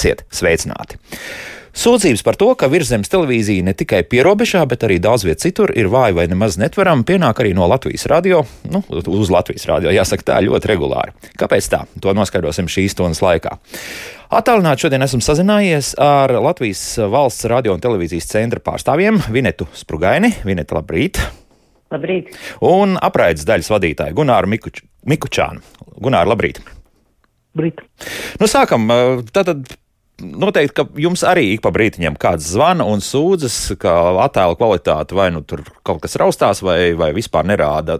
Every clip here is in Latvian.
Esiet sveicināti! Sūdzības par to, ka virzemes televīzija ne tikai pierobežā, bet arī daudz viet citur ir vāja vai nemaz netverama, pienāk arī no Latvijas radio, nu, uz Latvijas radio, jāsaka tā, ļoti regulāri. Kāpēc tā? To noskaidrosim šīs stundas laikā. Attālināti šodien esmu sazinājies ar Latvijas valsts radio un televīzijas centra pārstāvjiem Vinetu Sprugaini. Vineta, labrīt! Labrīt! Un apraides daļas vadītāju Gunāru Mikuč Mikučānu. Gunāru, labrīt! Brīt. Nu, sākam, tātad noteikti, ka jums arī ik pa brītiņam kāds zvana un sūdzas, ka attēla kvalitāte vai nu tur kaut kas raustās, vai, vai vispār nerāda.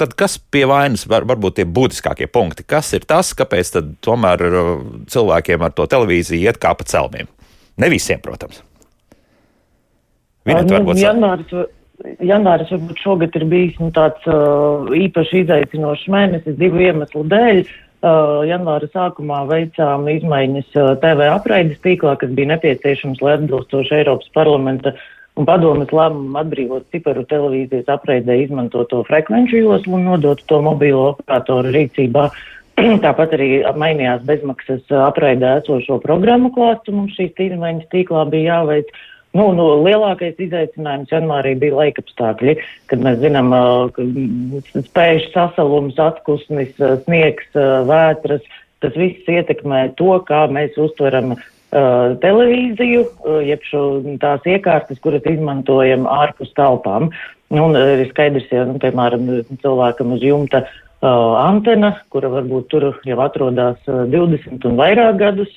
Tad kas pie vainas var, varbūt tie būtiskākie punkti? Kas ir tas, kāpēc tad tomēr uh, cilvēkiem ar to televīziju iet kā pa celmiem? Ne visiem, protams. Vinet, nu, janvāris, janvāris varbūt šogad ir bijis nu, tāds uh, īpaši izaicinošs mēnesis divu iemeslu dēļ. Uh, janvāra sākumā veicām izmaiņas uh, TV apraides tīklā, kas bija nepieciešams, lai atbilstoši Eiropas parlamenta un padomas lēmumu atbrīvot ciparu televīzijas apraidē izmantoto frekvenču joslu un nodot to mobīlo operatoru rīcībā. Tāpat arī mainījās bezmaksas apraidē esošo programmu klāstu. Mums šīs izmaiņas tīklā bija jāveic. Uh, Nu, nu, lielākais izaicinājums janvārī bija laikapstākļi, kad mēs zinām, ka spēļu sasalums, atkusnis, sniegs, vētras, tas viss ietekmē to, kā mēs uztveram uh, televīziju, uh, jeb šo, tās iekārtas, kuras izmantojam ārpus telpām. Nu, un ir skaidrs, ja, nu, piemēram, cilvēkam uz jumta uh, antena, kura varbūt tur jau atrodas 20 un vairāk gadus,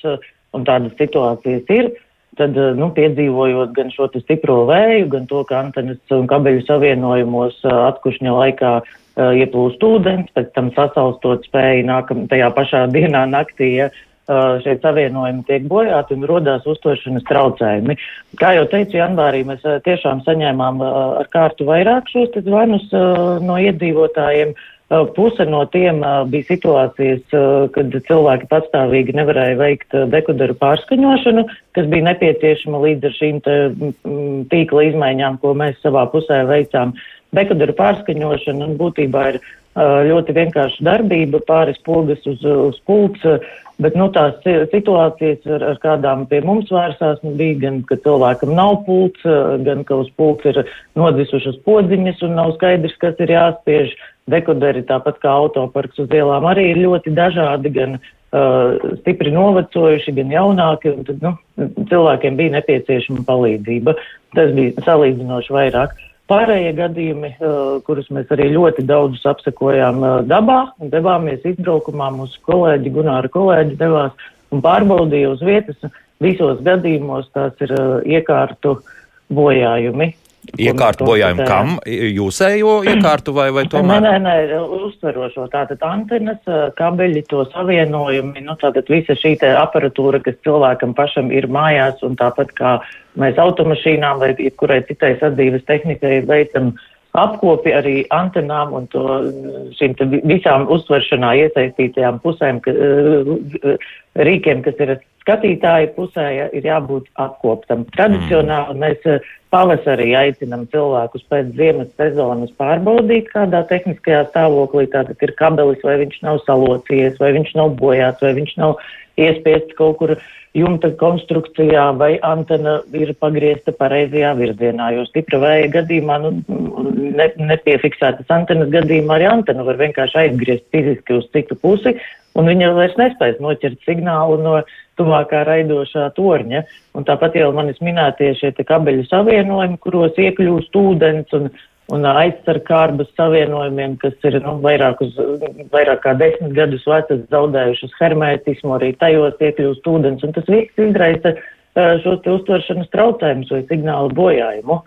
un tādas situācijas ir. Uh, tad, eh, nu, piedzīvojot gan šo stipro vēju, gan to, ka antenas un kabeļu savienojumos eh, atkušņa laikā uh, ieplūst ūdens, pēc tam sasaustot spēju nākam tajā pašā dienā naktī, ja uh, šie savienojumi tiek bojāti un rodās uztveršanas traucējumi. Kā jau teicu, janvārī mēs uh, tiešām saņēmām ar kārtu vairāk šos zvanus no iedzīvotājiem. Uh, Puse no tiem bija situācijas, kad cilvēki patstāvīgi nevarēja veikt dekoderu pārskaņošanu, kas bija nepieciešama līdz ar šīm tīkla izmaiņām, ko mēs savā pusē veicām. Dekoderu pārskaņošana būtībā ir ļoti vienkārša darbība, pāris pogas uz, uz pults, bet nu, tās situācijas, ar, ar kādām pie mums vērsās, nu, bija gan, ka cilvēkam nav pults, gan ka uz pults ir nodvisušas podziņas un nav skaidrs, kas ir jāspiež. Dekoderi, tāpat kā autoparks uz ielām, arī ir ļoti dažādi, gan uh, stipri novecojuši, gan jaunāki, un tad, nu, cilvēkiem bija nepieciešama palīdzība. Tas bija salīdzinoši vairāk. Pārējie gadījumi, uh, kurus mēs arī ļoti daudzus apsekojām uh, dabā devāmies izbraukumā, mūsu kolēģi, Gunāra kolēģi devās un pārbaudīja uz vietas. Visos gadījumos tās ir uh, iekārtu bojājumi, Iekārtu bojājumu kam? Jūsējo iekārtu vai, vai tomēr? Nē, nē, nē, uztverošo. Tātad antenas, kabeļi, to savienojumi, nu tātad visa šī te aparatūra, kas cilvēkam pašam ir mājās un tāpat kā mēs automašīnām vai jebkurai citai sadzīves tehnikai veicam apkopi arī antenām un to šīm visām uztveršanā iesaistītajām pusēm, ka, rīkiem, kas ir skatītāja pusē ja, ir jābūt apkoptam. Tradicionāli mm. mēs pavasarī aicinam cilvēkus pēc ziemas sezonas pārbaudīt, kādā tehniskajā stāvoklī tātad ir kabelis, vai viņš nav salocījies, vai viņš nav bojāts, vai viņš nav iespiests kaut kur jumta konstrukcijā, vai antena ir pagriezta pareizajā virzienā, jo stipra vēja gadījumā, nu, ne, nepiefiksētas antenas gadījumā arī antena var vienkārši aizgriezt fiziski uz citu pusi, un viņa vairs nespēs noķert signālu no tuvākā raidošā torņa. Un tāpat jau manis minētie šie kabeļu savienojumi, kuros iekļūst ūdens un, un aizsarkārbas savienojumiem, kas ir nu, vairāk, uz, vairāk kā desmit gadus vecas, zaudējušas hermētismu, arī tajos iekļūst ūdens, un tas viss izraisa šos uztveršanas traucējumus vai signālu bojājumu.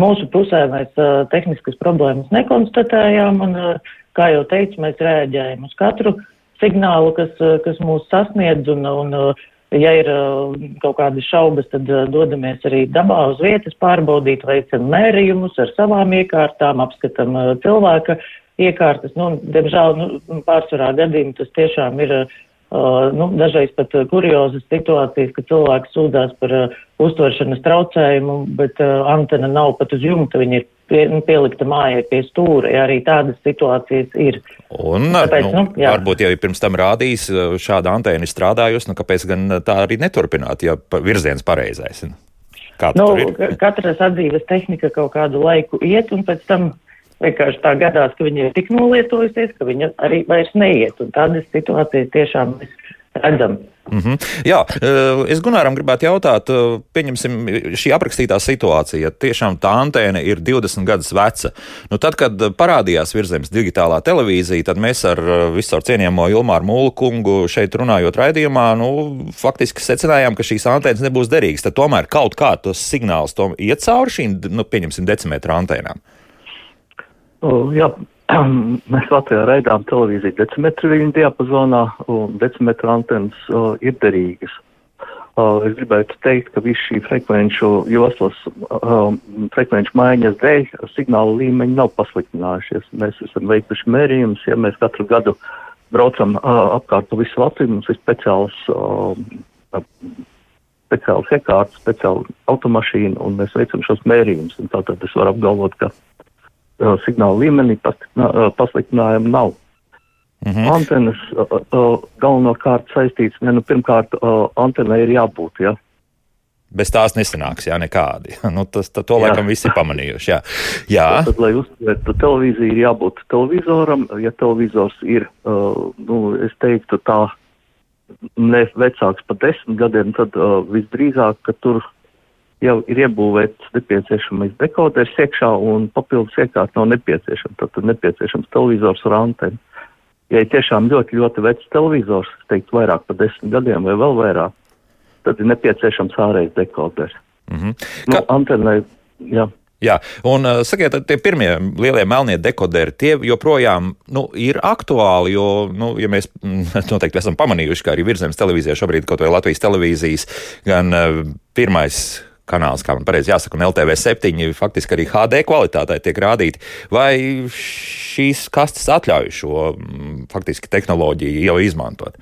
Mūsu pusē mēs uh, tehniskas problēmas nekonstatējām, un, uh, kā jau teicu, mēs rēģējam uz katru uh, signālu, kas, eh, kas mūs sasniedz, un, un eh, ja ir eh, kaut kādas šaubas, tad dodamies arī dabā uz vietas pārbaudīt, veicam mērījumus ar savām iekārtām, apskatam cilvēka iekārtas. Nu, diemžēl nu, pārsvarā gadījumā tas tiešām ir uh, nu, dažreiz pat kuriozas situācijas, ka cilvēks sūdzās par uh, uztveršanas traucējumu, bet uh, antena nav pat uz jumta, viņa ir pie, nu, pielikta mājai pie stūra, ja arī tādas situācijas ir. Un, Tāpēc, nu, nu, jā. varbūt jau pirms tam rādījis, šāda antēna strādājusi, nu, kāpēc gan tā arī neturpināt, ja virziens pareizais? Nu, katras atzīves tehnika kaut kādu laiku iet, un pēc tam vienkārši tā gadās, ka viņa ir tik nolietojusies, ka viņa arī vairs neiet. Un tādas situācijas tiešām mēs redzam. Mm -hmm. Jā, eh, es Gunāram gribētu jautāt, eh, pieņemsim šī aprakstītā situācija, tiešām tā antēna ir 20 gadus veca. Nu, tad, kad parādījās virzemes digitālā televīzija, tad mēs ar eh, visu cienījamo Ilmāru Mūlu kungu šeit runājot raidījumā, nu, faktiski secinājām, ka šīs antēnas nebūs derīgas. Tad tomēr kaut kā tos signālus tom iet cauri šīm, nu, pieņemsim, decimetra antēnām. Uh, jā, Mēs Latvijā raidām televīziju decimetru viņa diapazonā, un decimetru antenas uh, ir derīgas. Uh, es gribētu teikt, ka visu šī frekvenču joslas, uh, frekvenču maiņas dēļ signāla līmeņi nav pasliktinājušies. Mēs esam veikuši mērījumus, ja mēs katru gadu braucam uh, apkārt pa visu Latviju, mums ir speciāls, uh, speciāls iekārts, speciāla automašīna, un mēs veicam šos mērījumus. Tātad es varu apgalvot, ka uh, signāla līmenī uh, pasliktinājumu nav. -hmm. Antenas uh, galvenokārt saistīts, ne, nu, pirmkārt, uh, antenai ir jābūt, ja. Bez tās nesanāks, jā, nekādi. nu, tas, tā, to jā. laikam visi pamanījuši, jā. jā. Tad, tad, lai uztvērtu televīziju, ir jābūt televizoram. Ja televizors ir, uh, nu, es teiktu tā, ne vecāks par desmit gadiem, tad uh, visdrīzāk, ka tur jau ir iebūvēts nepieciešamais dekoders iekšā un papildus iekārta nav nepieciešama. Tad ir nepieciešams televizors ar antenu. Ja ir tiešām ļoti, ļoti vecs televizors, es teiktu vairāk par desmit gadiem vai vēl vairāk, tad ir nepieciešams ārējais dekoders. Mm -hmm. nu, Ka... Antenai, jā. Jā, un uh, sakiet, tie pirmie lielie melnie dekoderi, tie joprojām nu, ir aktuāli, jo, nu, ja mēs noteikti esam pamanījuši, ka arī virzemes televīzijā šobrīd kaut vai Latvijas televīzijas gan uh, pirmais kanāls, kā man pareizi jāsaka, un LTV 7 faktiski arī HD kvalitātē tiek rādīti. Vai šīs kastes atļauj šo mm, faktiski tehnoloģiju jau izmantot?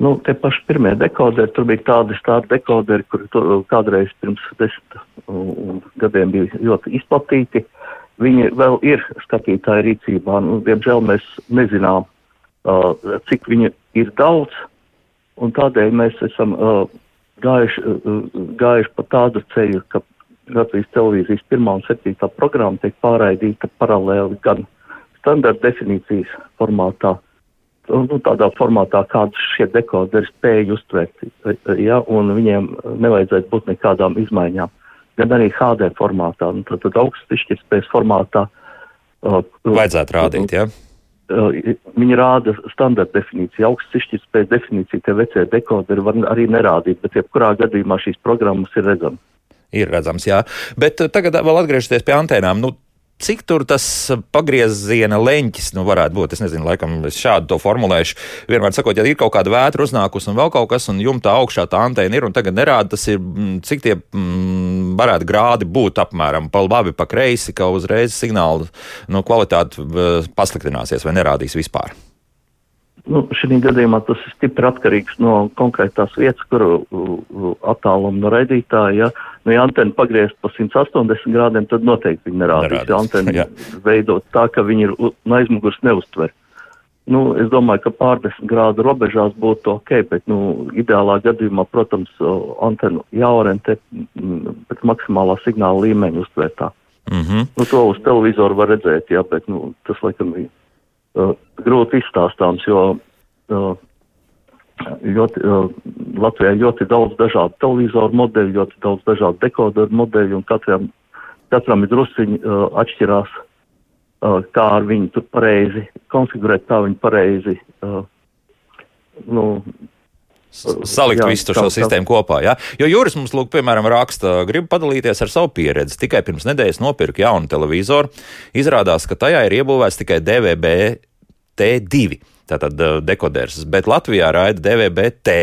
Nu, tie paši pirmie dekoderi, tur bija tādi stāri dekoderi, kuri kādreiz pirms desmit gadiem bija ļoti izplatīti. Viņi vēl ir skatītāju rīcībā. Nu, diemžēl mēs nezinām, uh, cik viņi ir daudz, un tādēļ mēs esam uh, gājuši, uh, gājuši pa tādu ceļu, ka Latvijas televīzijas pirmā un septītā programma tiek pārraidīta paralēli gan standarta definīcijas formātā, nu, tādā formātā, kādu šie dekoderi spēja uztvert, ja, un viņiem nevajadzētu būt nekādām izmaiņām, gan arī HD formātā, un tad, tad augsts izšķirtspējas formātā. Uh, Vajadzētu rādīt, jā. Ja? Uh, viņi rāda standarta definīciju, augsts izšķirtspējas definīciju, tie vecie dekoderi var arī nerādīt, bet jebkurā gadījumā šīs programmas ir redzamas. Ir redzams, jā. Bet uh, tagad vēl atgriežoties pie antēnām. Nu, Cik tur tas pagrieziena leņķis nu, varētu būt? Es nezinu, laikam es šādu to formulēšu. Vienmēr sakot, ja ir kaut kāda vētra uznākusi un vēl kaut kas, un jumta augšā tā antēna ir un tagad nerāda, tas ir, mm, cik tie mm, varētu grādi būt apmēram pa labi, pa kreisi, ka uzreiz signāla nu, kvalitāte pasliktināsies vai nerādīs vispār. Nu, šī gadījumā tas ir stipri atkarīgs no konkrētās vietas, kuru attālumu no raidītāja. Ja nu, ja antena pagriezt pa 180 grādiem, tad noteikti viņi nerādīs. Ja antena veidot tā, ka viņi ir no aizmugurs neuztver. Nu, es domāju, ka pārdesmit grādu robežās būtu ok, bet, nu, ideālā gadījumā, protams, antenu jāorientē pēc maksimālā signāla līmeņa uztvērtā. Mm -hmm. nu, to uz televizoru var redzēt, jā, bet, nu, tas, laikam, bija uh, grūti izstāstāms, jo uh, ļoti, uh, Latvijā ļoti daudz dažādu televizoru modeļu, ļoti daudz dažādu dekoderu modeļu, un katram, katram ir drusciņi uh, atšķirās, kā ar viņu tur pareizi konfigurēt, kā viņi pareizi, uh, nu, Salikt jā, visu šo sistēmu kopā. Ja? Jo Juris mums, lūk, piemēram, raksta, grib padalīties ar savu pieredzi. Tikai pirms nedēļas nopirku jaunu televizoru. Izrādās, ka tajā ir iebūvēts tikai DVB T2. Tātad dekoders, bet Latvijā raida DVB-T.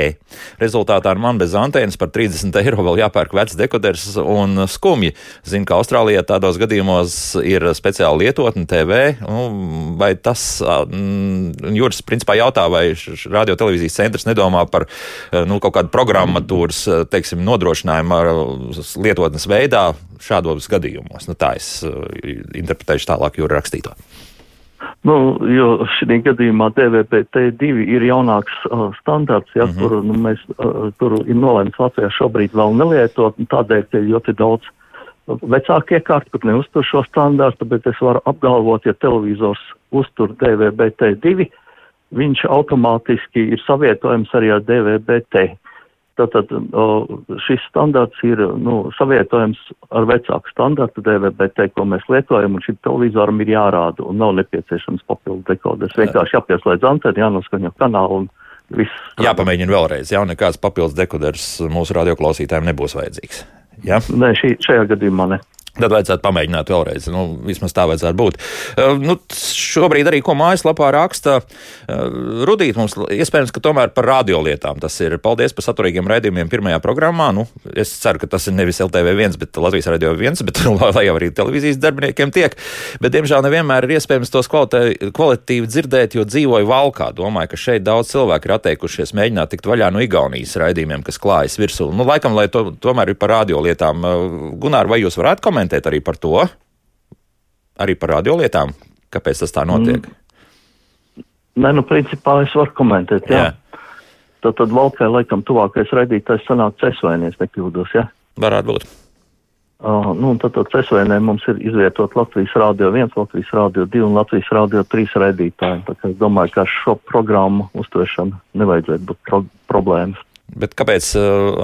Rezultātā ar man bez antēnas par 30 eiro vēl jāpērk vecs dekoders un skumji. Zinu, ka Austrālijā tādos gadījumos ir speciāla lietotne TV, nu, vai tas, mm, Juris principā jautā, vai radio televīzijas centrs nedomā par nu, kaut kādu programmatūras, teiksim, nodrošinājumu lietotnes veidā šādos gadījumos. Nu, tā es interpretēšu tālāk jūra rakstīto. Nu, jo šī gadījumā DVP-T2 ir jaunāks uh, standarts, ja, mm -hmm. kuru nu, mēs uh, tur ir nolēmts Latvijā šobrīd vēl nelietot, tādēļ ir ļoti daudz vecāku iekārtu, kur neuztur šo standartu, bet es varu apgalvot, ja televizors uztur DVB-T2, viņš automātiski ir savietojams arī ar DVB-T. Tātad šis standarts ir nu, savietojams ar vecāku standartu DVB-T, ko mēs lietojam, un šim televizoram ir jārāda, un nav nepieciešams papildu dekoders. Vienkārši jāpieslēdz anteni, jānoskaņo kanālu, un viss. Jāpamēģina vēlreiz, jā, nekāds papildus dekoders mūsu radioklausītājiem nebūs vajadzīgs. Ja? Nē, šī, šajā gadījumā ne. Tad vajadzētu pamēģināt vēlreiz. Nu, vismaz tā vajadzētu būt. Uh, nu, šobrīd arī, ko mājaslapā raksta uh, Rudīt, mums iespējams, ka tomēr par radiolietām tas ir. Paldies par saturīgiem raidījumiem pirmajā programmā. Nu, es ceru, ka tas ir nevis LTV1, bet Latvijas radio 1, bet lai jau arī televīzijas darbiniekiem tiek. Bet, diemžēl, nevienmēr ir iespējams tos kvalitīvi dzirdēt, jo dzīvoju valkā. Domāju, ka šeit daudz cilvēku ir atteikušies mēģināt tikt vaļā no Igaunijas raidījumiem, kas klājas virsū. Nu, laikam, lai to tomēr ir par radiolietām. Uh, Gunār, vai jūs varētu komentēt? Komentēt arī par to, arī par radiolietām, kāpēc tas tā notiek? Mm. Nē, nu, principā es varu komentēt, jā. jā. Tad, tad valkai laikam tuvākais raidītājs sanāk cesvainies, nekļūdos, jā? Varētu būt. Uh, nu, tad, tad cesvainē mums ir izvietot Latvijas Rādio 1, Latvijas Rādio 2 un Latvijas Rādio 3 raidītāji. Tā kā es domāju, ka ar šo programmu uztvēršanu nevajadzētu būt pro problēmas. Bet kāpēc,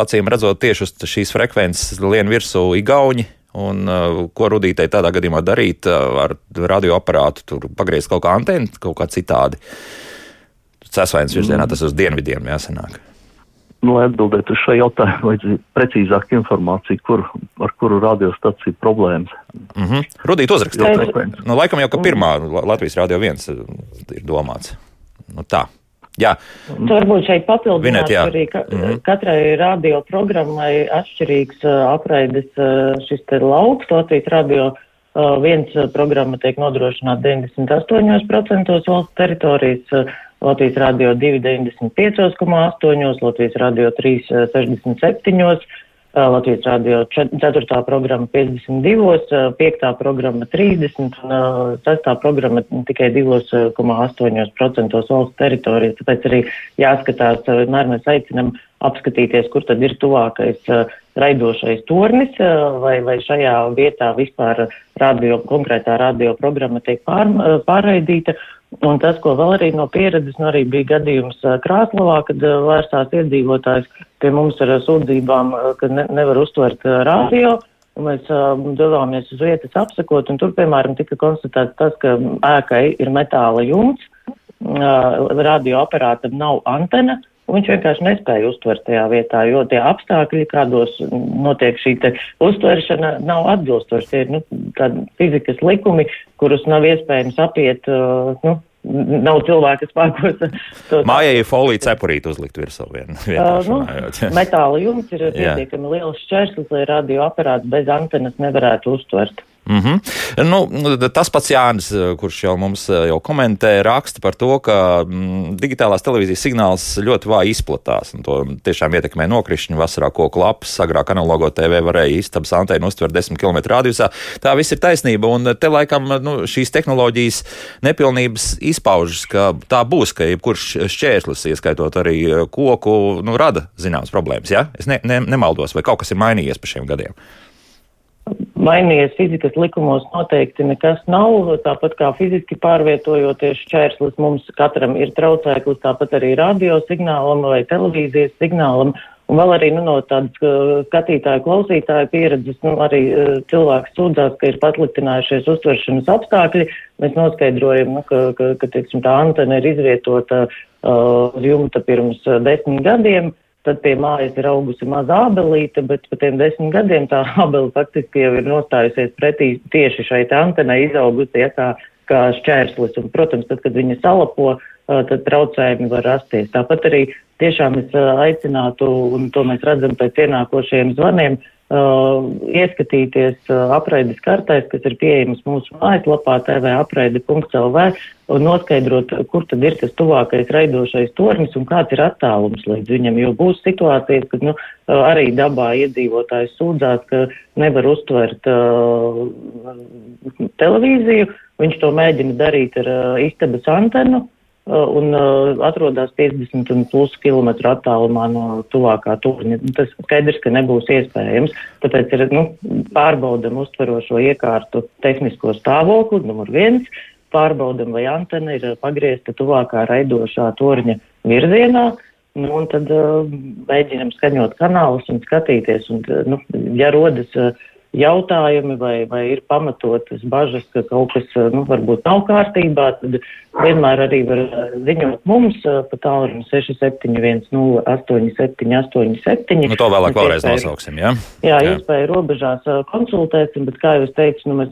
acīm redzot, tieši uz šīs frekvences lien virsū Igauni Un, uh, ko rudītei tādā gadījumā darīt uh, ar radioaparātu, tur pagriezt kaut kā antenu, kaut kā citādi. Cēsvainas virzienā tas uz dienvidiem jāsanāk. Nu, lai atbildētu uz šo jautājumu, vajadzēja precīzāk informāciju, kur, ar kuru radiostaciju problēmas. Mm -hmm. Rudīt uzrakstīt. Nu, laikam jau, ka pirmā Latvijas radio viens uh, ir domāts. Nu, tā. Jā. Varbūt šeit papildināt, ka arī ka, mm -hmm. katrai radioprogrammai atšķirīgs uh, apraides uh, šis te lauks. Latvijas radio uh, viens uh, programma tiek nodrošināta 98% valsts teritorijas, uh, Latvijas radio 2 95,8, Latvijas radio 3 uh, 67. Latvijas radio 4. programma 52, 5. programma 30 un 6. programma tikai 2,8% valsts teritorijas. Tāpēc arī jāskatās, vienmēr mēs aicinam apskatīties, kur tad ir tuvākais raidošais tornis, vai, vai šajā vietā vispār radio, konkrētā radio programma tiek pār, pārraidīta. Un tas, ko vēl arī no pieredzes, nu arī bija gadījums Krāslavā, kad vērsās iedzīvotājs pie mums ar sūdzībām, ka ne, nevar uztvert radio. Un mēs devāmies uz vietas apsakot, un tur, piemēram, tika konstatēts tas, ka ēkai ir metāla jumts, radioaparātam nav antena, viņš vienkārši nespēja uztvert tajā vietā, jo tie apstākļi, kādos notiek šī uztveršana, nav atbilstoši. Tie ir nu, tādi fizikas likumi, kurus nav iespējams apiet. Uh, nu, nav cilvēka spēkos. Mājai ir folija cepurīte uzlikt virsū vien. Uh, nu, metāla jumts ir pietiekami liels šķērslis, lai radioaparāts bez antenas nevarētu uztvert. Mm -hmm. nu, tas pats Jānis, kurš jau mums eh, jau komentē, raksta par to, ka mm, digitālās televīzijas signāls ļoti vāji izplatās. To tiešām ietekmē nokrišņi vasarā, koku lapas. Agrāk analogo TV varēja istabas antēnu uztvert 10 km radiusā. Tā viss ir taisnība, un te laikam nu, šīs tehnoloģijas nepilnības izpaužas, ka tā būs, ka jebkurš šķērslis, ieskaitot arī eh, koku, nu, rada zināmas problēmas. Ja? Es ne, ne, nemaldos, vai kaut kas ir mainījies pa šiem gadiem mainījies fizikas likumos noteikti nekas nav, tāpat kā fiziski pārvietojoties šķērslis mums katram ir traucēklis, tāpat arī radio signālam vai televīzijas signālam. Un vēl arī nu, no tādas uh, skatītāju, klausītāju pieredzes, nu, arī uh, cilvēks sūdzās, ka ir pasliktinājušies uztveršanas apstākļi. Mēs noskaidrojam, nu, ka, ka, ka teiksim, tā antena ir izvietota uh, uz jumta pirms uh, desmit gadiem. Tad pie mājas ir augusi maza abelīte, bet pa tiem desmit gadiem tā abele faktiski jau ir nostājusies pretī tieši šai antenai izaugusi, ja tā kā šķērslis. Un, protams, tad, kad viņi salapo, tad traucējumi var rasties. Tāpat arī tiešām es aicinātu, un to mēs redzam pēc ienākošiem zvaniem, ieskatīties uh, apreides kartēs, kas ir pieejamas mūsu mājaslapā tvapraidi.lv un noskaidrot, kur tad ir tas tuvākais raidošais tornis un kāds ir attālums līdz viņam, jo būs situācijas, kad nu, uh, arī dabā iedzīvotājs sūdzās, ka nevar uztvert uh, televīziju, viņš to mēģina darīt ar uh, istabas antenu, Uh, un uh, atrodas 50 un plus km attālumā no tuvākā torņa. Nu, tas skaidrs, ka nebūs iespējams. Tāpēc ir nu, pārbaudam uztverošo iekārtu tehnisko stāvokli, numur viens, pārbaudam, vai antena ir pagriezta tuvākā raidošā torņa virzienā. Nu, un tad uh, mēģinam skaņot kanālus un skatīties. Un, uh, nu, ja rodas uh, jautājumi vai, vai ir pamatotas bažas, ka kaut kas nu, varbūt nav kārtībā, tad vienmēr arī var ziņot mums pa tālruni 67108787. Nu, to vēlāk vēlreiz nosauksim, jā? Jā, jā. iespēja robežās konsultēsim, bet kā jūs teicu, nu, mēs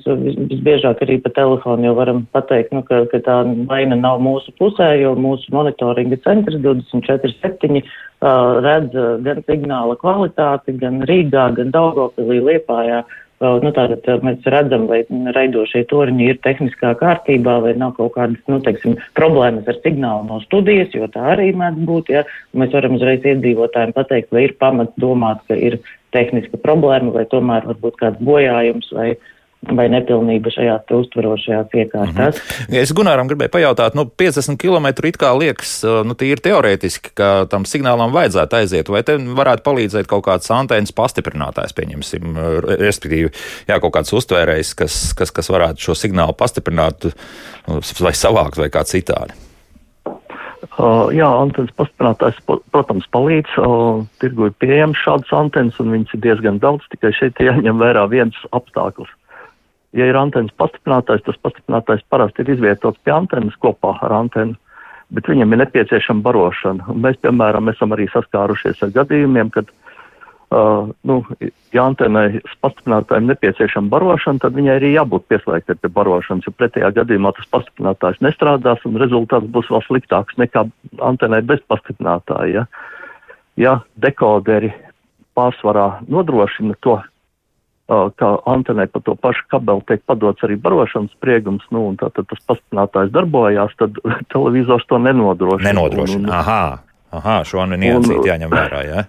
visbiežāk arī pa telefonu jau varam pateikt, nu, ka, ka tā vaina nav mūsu pusē, jo mūsu monitoringa centrs 24.7 redz gan signāla kvalitāti, gan Rīgā, gan Daugopilī, Liepājā. Nu, tātad mēs redzam, vai raidošie torņi ir tehniskā kārtībā, vai nav kaut kādas, nu, teiksim, problēmas ar signālu no studijas, jo tā arī mēdz būt, ja. Mēs varam uzreiz iedzīvotājiem pateikt, vai ir pamats domāt, ka ir tehniska problēma, vai tomēr varbūt kāds bojājums, vai, uh, vai nepilnība šajās uztverošajās iekārtās. Mm -hmm. Es Gunāram gribēju pajautāt, nu, 50 km it kā liekas, nu, tīri teorētiski, ka tam signālam vajadzētu aiziet, vai te varētu palīdzēt kaut kāds antenas pastiprinātājs, pieņemsim, respektīvi, jā, kaut kāds uztvērējs, kas, kas, kas varētu šo signālu pastiprināt vai savākt vai kā citādi. Uh, jā, antenas pastiprinātājs, protams, palīdz. Uh, tirgu ir pieejams šādas antenas, un viņas ir diezgan daudz, tikai šeit jāņem vērā viens apstākļus ja ir antenas pastiprinātājs, tas pastiprinātājs parasti ir izvietots pie antenas kopā ar antenu, bet viņam ir nepieciešama barošana. Un mēs, piemēram, esam arī saskārušies ar gadījumiem, kad, uh, nu, ja antenai pastiprinātājiem nepieciešama barošana, tad viņai arī jābūt pieslēgtai pie barošanas, jo pretējā gadījumā tas pastiprinātājs nestrādās un rezultāts būs vēl sliktāks nekā antenai bez pastiprinātāja. Ja, ja dekoderi pārsvarā nodrošina to kā antenai pa to pašu kabeli tiek padots arī barošanas spriegums, nu, un tātad tas pastiprinātājs darbojās, tad televizors to nenodrošina. Nenodrošina, un, un, aha, aha, šo nu niansīt jāņem vērā, jā.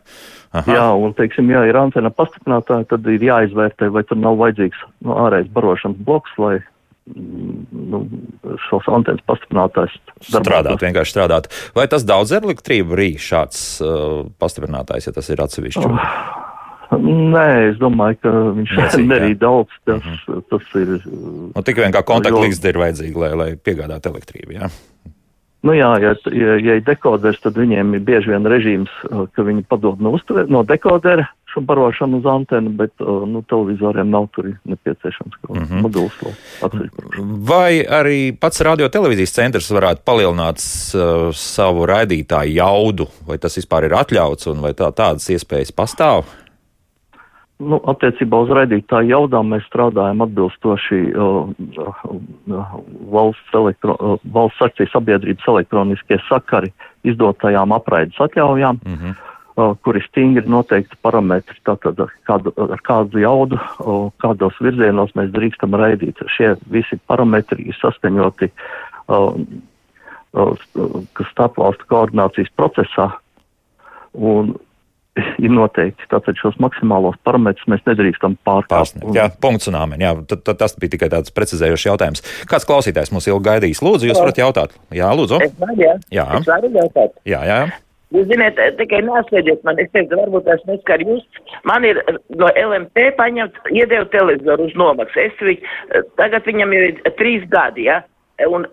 Aha. Jā, un, teiksim, ja ir antena pastiprinātāja, tad ir jāizvērtē, vai tur nav vajadzīgs nu, ārējais barošanas bloks, lai nu, šos antenas pastiprinātājs strādāt, vienkārši strādāt. Vai tas daudz elektrību rīk šāds uh, pastiprinātājs, ja tas ir atsevišķi? Uh. Nē, es domāju, ka viņš nerī daudz. Tas, mm -hmm. tas ir. Nu, tik vien kā kontaktlīgzdi ir vajadzīgi, lai, lai piegādātu elektrību. Jā? Nu jā, ja, ja, ja ir dekoders, tad viņiem ir bieži vien režīms, ka viņi padod no, uztver, no dekodera šo barošanu uz antenu, bet nu, televizoriem nav tur nepieciešams kaut kāds mm -hmm. moduls. Vai arī pats radio televīzijas centrs varētu palielināt uh, savu raidītāju jaudu, vai tas vispār ir atļauts un vai tā, tādas iespējas pastāv? Nu, attiecībā uz raidītāju jaudām mēs strādājam atbilstoši uh, valsts, elektro, uh, valsts akciju sabiedrības elektroniskie sakari izdotajām apraides atļaujām, mm -hmm. uh, kuri stingri noteikti parametri, tātad ar kādu, ar kādu jaudu, uh, kādos virzienos mēs drīkstam raidīt. Šie visi parametri ir saskaņoti, uh, uh, kas starpvalstu koordinācijas procesā. Un ir noteikti. Tātad šos maksimālos parametrus mēs nedrīkstam pārkāpt. Jā, punkts un āmen. Jā, t -t tas bija tikai tāds precizējošs jautājums. Kāds klausītājs mums ilgi gaidījis? Lūdzu, jūs varat jautāt. Jā, lūdzu. Es varu, jā. Jā. Es varu jautāt. Jā, jā. Jūs zināt, tikai neatslēdziet man, es teiktu, varbūt es neskaru jūs. Man ir no LMT paņemt, iedevu televizoru uz nomaksu. Es viņu, tagad viņam ir trīs gadi, ja? Un,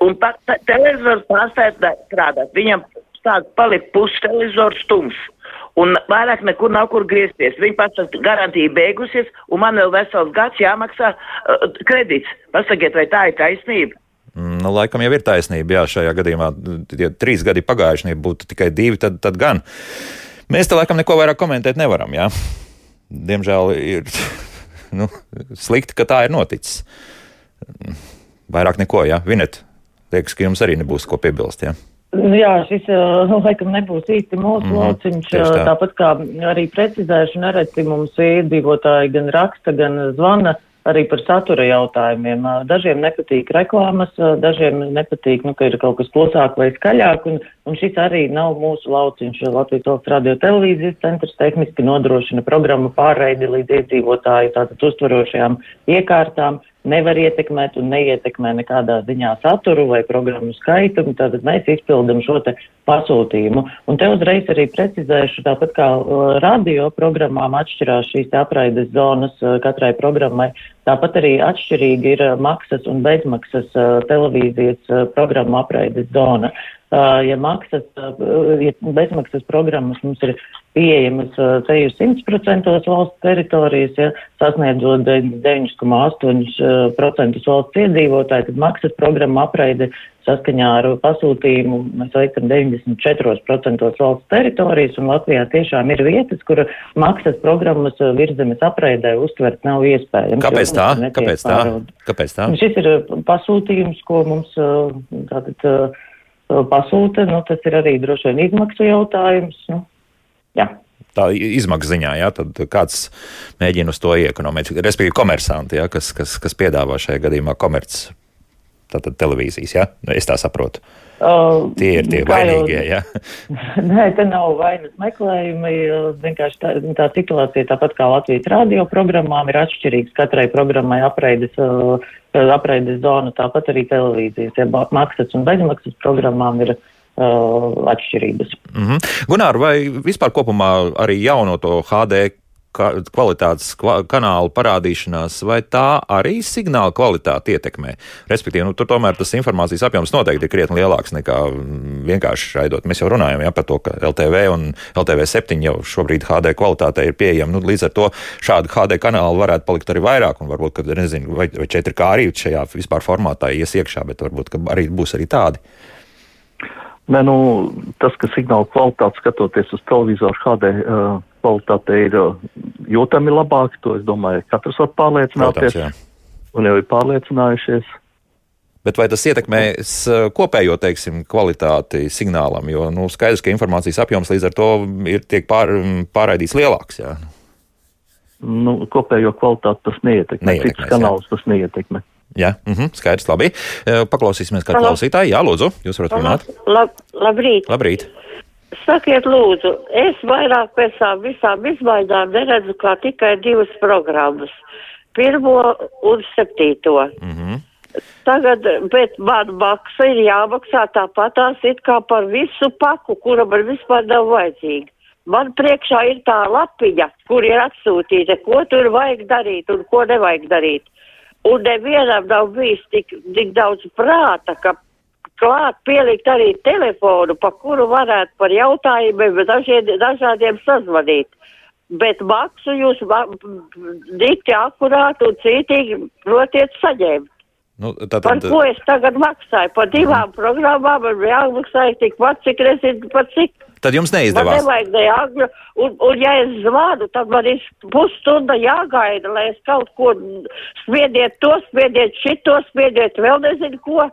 un pa, televizors pārstāja strādāt. Viņam sāk palikt pusi televizors stums un vairāk nekur nav kur griezties. Viņa pats garantija beigusies, un man vēl vesels gads jāmaksā uh, kredīts. Pasakiet, vai tā ir taisnība? Mm, nu, laikam jau ir taisnība. Jā, šajā gadījumā, ja trīs gadi pagājuši, ja būtu tikai divi, tad, tad gan. Mēs te laikam neko vairāk komentēt nevaram. Jā? Diemžēl ir nu, slikti, ka tā ir noticis. Vairāk neko, jā. Vinet, liekas, ka jums arī nebūs ko piebilst, jā. Jā, šis nu, laikam nebūs īsti mūsu mm, lauciņš. Tā. Tāpat kā arī precizēšu, nereti mums iedzīvotāji gan raksta, gan zvana arī par satura jautājumiem. Dažiem nepatīk reklāmas, dažiem nepatīk, nu, ka ir kaut kas klusāk vai skaļāk, un, un šis arī nav mūsu lauciņš. Latvijas valsts radio televīzijas centrs tehniski nodrošina programmu pārraidi līdz iedzīvotāju tātad uztverošajām iekārtām nevar ietekmēt un neietekmē nekādā ziņā saturu vai programmu skaitu, tātad mēs izpildam šo pasūtījumu. Un te uzreiz arī precizēšu, tāpat kā uh, radio programmām atšķirās šīs apraides zonas uh, katrai programmai, tāpat arī atšķirīgi ir uh, maksas un bezmaksas uh, televīzijas uh, programmu apraides zona. Uh, ja maksas, ja bezmaksas programmas mums ir pieejamas te ir 100% valsts teritorijas, ja sasniedzot 9,8% valsts iedzīvotāji, tad maksas programma apraide saskaņā ar pasūtījumu mēs veicam 94% valsts teritorijas, un Latvijā tiešām ir vietas, kur maksas programmas virzemes apraidē uztvert nav iespējams. Kāpēc tā? Kāpēc tā? Kāpēc tā? Šis ir pasūtījums, ko mums tātad pasūta, nu, tas ir arī droši vien izmaksu jautājums. Nu, Jā. Tā izmaksu ziņā, tad kāds mēģina uz to iekonomēt, respektīvi komersanti, jā, kas, kas, kas piedāvā šajā gadījumā komerc tātad televīzijas, jā, nu, es tā saprotu. Uh, tie ir tie vainīgie, jā. Nē, te nav vainas meklējumi, vienkārši tā, tā situācija, tāpat kā Latvijas radio programmām, ir atšķirīgs katrai programmai apreides, uh, apreides zona, tāpat arī televīzijas, ja maksas un bezmaksas programmām ir uh, atšķirības. Mm -hmm. Gunār, vai vispār kopumā arī jauno to HD kvalitātes kanālu parādīšanās, vai tā arī signāla kvalitāti ietekmē? Respektīvi, nu, tur tomēr tas informācijas apjoms noteikti ir krietni lielāks nekā vienkārši raidot. Mēs jau runājam ja, par to, ka LTV un LTV 7 jau šobrīd HD kvalitāte ir pieejama. Nu, līdz ar to šādu HD kanālu varētu palikt arī vairāk, un varbūt, ka nezinu, vai, vai 4K arī šajā vispār formātā ies iekšā, bet varbūt arī būs arī tādi. Nē, nu, tas, ka signāla kvalitāte skatoties uz televizoru HD uh, kvalitāte ir uh, jūtami labāka, to es domāju, katrs var pārliecināties. Protams, un jau ir pārliecinājušies. Bet vai tas ietekmēs kopējo, teiksim, kvalitāti signālam, jo, nu, skaidrs, ka informācijas apjoms līdz ar to ir tiek pār, pārraidīts lielāks, jā? Nu, kopējo kvalitāti tas neietekmē, cits kanāls tas neietekmē. Jā, mm -hmm, skaidrs, labi. Paklausīsimies, kā klausītāji. Jā, lūdzu, jūs varat runāt. Lab, labrīt. Labrīt. Sakiet, lūdzu, es vairāk pēc tām visām izmaiņām neredzu kā tikai divas programmas. Pirmo un septīto. Mm -hmm. Tagad, bet man maksa ir jāmaksā tāpatās it kā par visu paku, kura man vispār nav vajadzīga. Man priekšā ir tā lapiņa, kur ir atsūtīta, ko tur vajag darīt un ko nevajag darīt. Un nevienam nav bijis tik, tik daudz prāta, ka klāt pielikt arī telefonu, pa kuru varētu par jautājumiem dažiem, dažādiem sazvanīt. Bet maksu jūs dikti akurāti un cītīgi protiet saņemt. Nu, tātad... Par ko es tagad maksāju? Par divām mm. programmām man jāmaksāja tikpat, cik rezinu, par cik. Tad jums neizdevās. Man nevajag ne agru, un, un ja es zvanu, tad man ir pusstunda jāgaida, lai es kaut ko spiediet to, spiediet šito, spiediet vēl nezinu ko.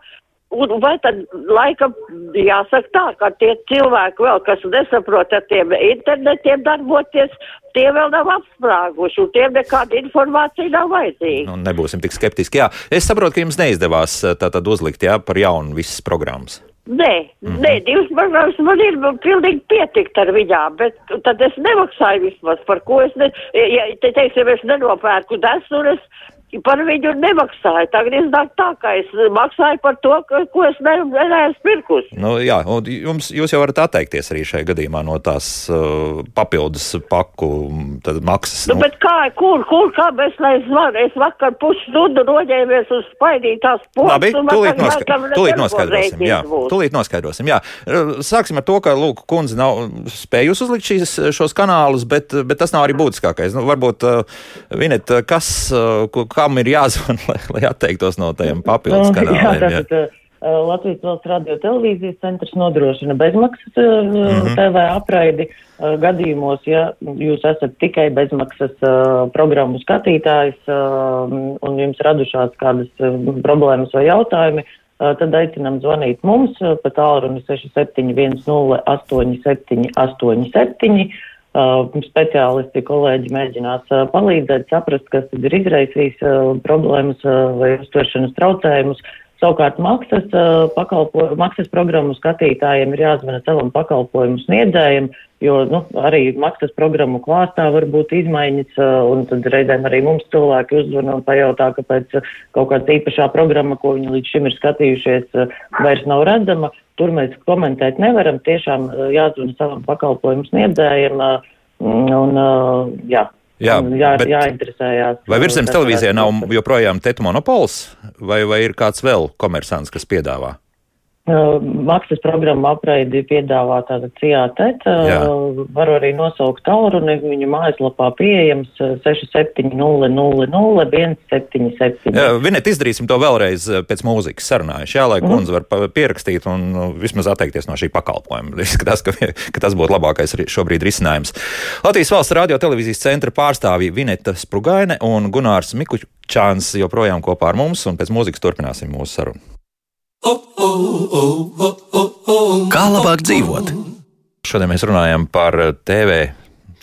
Un vai tad laikam jāsaka tā, ka tie cilvēki vēl, kas nesaprot ar tiem internetiem darboties, tie vēl nav apsprāguši, un tiem nekāda informācija nav vajadzīga. Nu, nebūsim tik skeptiski. Jā, es saprotu, ka jums neizdevās tātad uzlikt, jā, par jaunu visas programmas. Nē, mm -hmm. nē, divas programmas man ir pilnīgi pietikt ar viņām, bet tad es nemaksāju vismaz, par ko es, ne, ja, te teiksim, es nenopērku desures, par viņu nemaksāju. Tagad iznāk tā, ka es maksāju par to, ka, ko es ne, neesmu pirkusi. Nu, jā, un jums, jūs jau varat atteikties arī šajā gadījumā no tās uh, papildus paku maksas. Nu, nu. Bet kā, kur, kur, kā mēs lai zvanu? Es vakar pusstundu noģēmies uz spaidītās posmas. Labi, tūlīt, noska tūlīt noskaidrosim. Jā, tūlīt noskaidrosim. Jā. Sāksim ar to, ka, lūk, kundze nav spējusi uzlikt šīs, šos kanālus, bet, bet tas nav arī būtiskākais. Nu, varbūt, uh, Vinet, kas, uh, kam ir jāzvan, lai, lai atteiktos no tajiem papildus kanāliem? Jā, tātad, Latvijas valsts radio televīzijas centrs nodrošina bezmaksas mm -hmm. TV apraidi gadījumos, ja jūs esat tikai bezmaksas programmu skatītājs un jums radušās kādas problēmas vai jautājumi, tad aicinām zvanīt mums pa tālruni 6710 8787. Uh, speciālisti, kolēģi mēģinās uh, palīdzēt, saprast, kas ir izraisījis uh, problēmas vai uztveršanas traucējumus. Savukārt maksas, pakalpo, maksas programmu skatītājiem ir jāzvana savam pakalpojumu sniedzējiem, jo nu, arī maksas programmu klāstā var būt izmaiņas, un tad reizēm arī mums cilvēki uzzvana un pajautā, kāpēc kaut kāda īpašā programma, ko viņi līdz šim ir skatījušies, vairs nav redzama. Tur mēs komentēt nevaram, tiešām jāzvana savam pakalpojumu sniedzējiem. Un, jā, Jā, jā, bet, jāinteresējās. Vai virsmas televīzijā nav joprojām tetu monopols, vai, vai ir kāds vēl komersants, kas piedāvā? Maksas programma apraidi piedāvā tāda CATET, varu arī nosaukt tālruni, viņu mājaslapā pieejams 67000177. Vinet, izdarīsim to vēlreiz pēc mūzikas sarunājuši, jā, lai mhm. kundze var pierakstīt un nu, vismaz atteikties no šī pakalpojuma. Izskatās, ka, ka tas būtu labākais šobrīd risinājums. Latvijas valsts radio televīzijas centra pārstāvji Vineta Sprugaine un Gunārs Mikučāns joprojām kopā ar mums, un pēc mūzikas turpināsim mūsu sarunu. Kā labāk dzīvot? Šodien mēs runājam par TV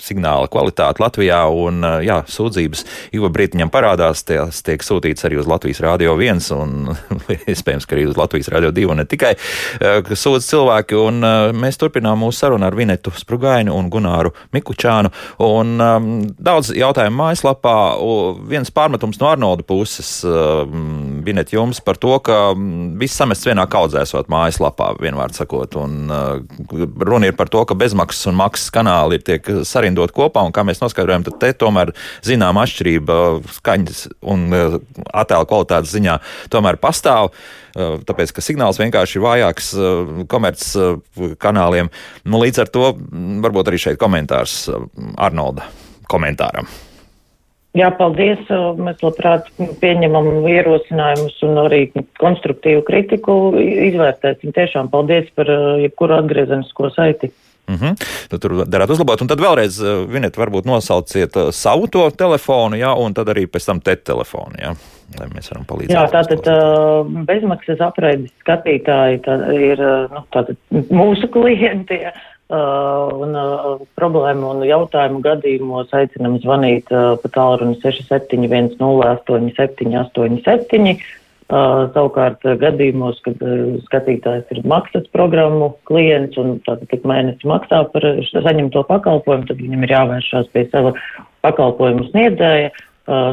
signāla kvalitāti Latvijā. Un, jā, sūdzības Ivo Brītiņam parādās, tās tiek sūtīts arī uz Latvijas Rādio 1 un iespējams, ka arī uz Latvijas Rādio 2 un ne tikai sūdz cilvēki. Un mēs turpinām mūsu sarunu ar Vinetu Sprugainu un Gunāru Mikučānu. Un um, daudz jautājumu mājaslapā. Viens pārmetums no Arnolda puses, um, Vinet, jums par to, ka viss samests vienā kaudzē esot mājaslapā, vienvārds sakot. Un uh, runa ir par to, ka bezmaksas un maksas kanāli ir tiek sarindot kopā, un kā mēs noskaidrojam, tad te tomēr zinām atšķirība skaņas un eh, attēla kvalitātes ziņā tomēr pastāv. Tāpēc, ka signāls vienkārši ir vājāks eh, komerc kanāliem. Nu, līdz ar to mm, varbūt arī šeit komentārs Arnolda komentāram. Jā, paldies. Mēs labprāt pieņemam ierosinājumus un arī konstruktīvu kritiku izvērtēsim. Tiešām paldies par jebkuru atgriezenisko saiti. Mm -hmm. Tad tur darāt uzlabot, un tad vēlreiz, eh, Vinet, varbūt nosauciet eh, savu to telefonu, jā, un tad arī pēc tam te telefonu, jā, lai mēs varam palīdzēt. Jā, tātad uh, bezmaksas apraides skatītāji tā ir nu, tātad mūsu klienti. Uh, un uh, problēmu un jautājumu gadījumos aicinam zvanīt uh, pa tālruni 67108787 Uh, savukārt uh, gadījumos, kad uh, skatītājs ir maksas programmu klients un tātad tik mēnesi maksā par saņemto pakalpojumu, tad viņam ir jāvēršās pie sava pakalpojumu sniedzēja.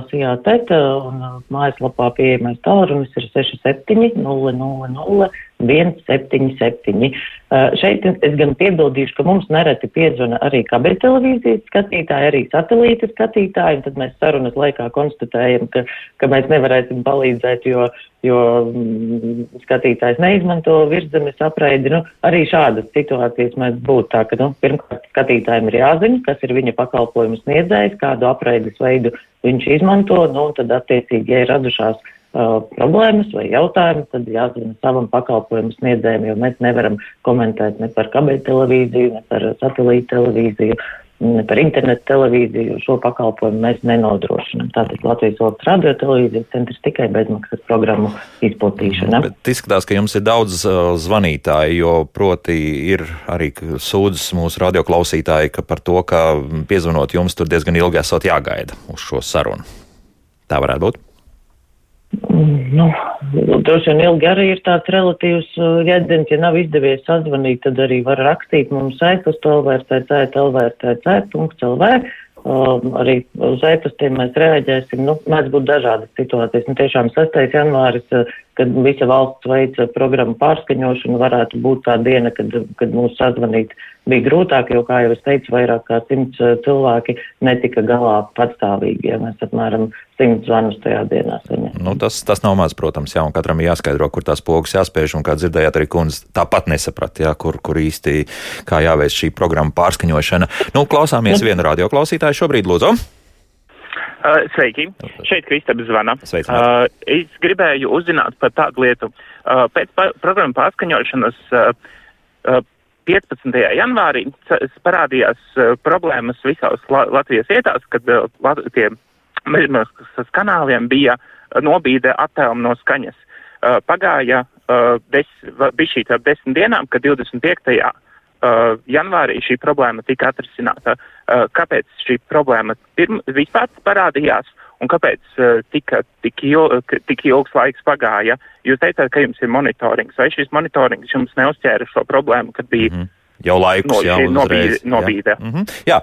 Sijā teta un mājaslapā pieejamais tālrunis ir 67 000 177. Uh, šeit es gan piebildīšu, ka mums nereti piezvana arī kabeļtelevīzijas skatītāji, arī satelīta skatītāji, un tad mēs sarunas laikā konstatējam, ka, ka mēs nevarēsim palīdzēt, jo, jo mm, skatītājs neizmanto virszemes apraidi. Nu, arī šādas situācijas mēs būtu tā, ka, nu, pirmkārt, skatītājiem ir jāzina, kas ir viņa pakalpojumu sniedzējs, kādu apraides veidu viņš izmanto, nu, un tad attiecīgi, ja ir radušās problēmas vai jautājumi, tad jāzina savam pakalpojumu sniedzējiem, jo mēs nevaram komentēt ne par kabeļu televīziju, ne par satelītu televīziju, ne par internetu televīziju. Šo pakalpojumu mēs nenodrošinām. Tātad Latvijas valsts radio televīzijas centrs tikai bezmaksas programmu izplatīšana. Bet izskatās, ka jums ir daudz uh, zvanītāju, jo proti ir arī sūdzas mūsu radioklausītāji par to, ka piezvanot jums tur diezgan ilgi esot jāgaida uz šo sarunu. Tā varētu būt. Nu, droši vien ilgi arī ir tāds relatīvs uh, jēdziens, ja nav izdevies sazvanīt, tad arī var rakstīt mums e-pastu lvrt, lvrt.lv. Um, arī uz e-pastiem mēs reaģēsim. Nu, mēdz būt dažādas situācijas. Nu, tiešām 6. janvāris, uh, kad visa valsts veica programmu pārskaņošanu, varētu būt tā diena, kad, kad mūs sazvanīt bija grūtāk, jo, kā jau es teicu, vairāk kā simts eh, cilvēki netika galā patstāvīgi, ja mēs apmēram simts zvanus tajā dienā saņēmām. Nu, tas, tas nav maz, protams, jā, un katram jāskaidro, kur tās pogas jāspēj, un kā dzirdējāt, arī kundze tāpat nesaprat, jā, kur, kur īsti kā jāveic šī programma pārskaņošana. Nu, klausāmies nu. vienu radioklausītāju šobrīd, lūdzu. Uh, sveiki, šeit Kristapis zvana. Uh, es gribēju uzzināt par tādu lietu. Uh, pēc pa programmu pārskaņošanas uh, uh, 15. janvārī parādījās uh, problēmas visās La Latvijas vietās, kad uh, tie mežģīnas kanāliem bija nobīde attēlumi no skaņas. Uh, pagāja uh, des, bija šī tā desmit dienām, kad 25 uh, janvārī šī problēma tika atrisināta. Uh, kāpēc šī problēma pirm, vispār parādījās un kāpēc uh, tika tik, il, tik ilgs laiks pagāja? Jūs teicāt, ka jums ir monitorings. Vai šis monitorings jums neuzķēra šo problēmu, kad bija mm -hmm. Jau laikus, no, jau uzreiz, nobīde. Jā. Mm -hmm. jā,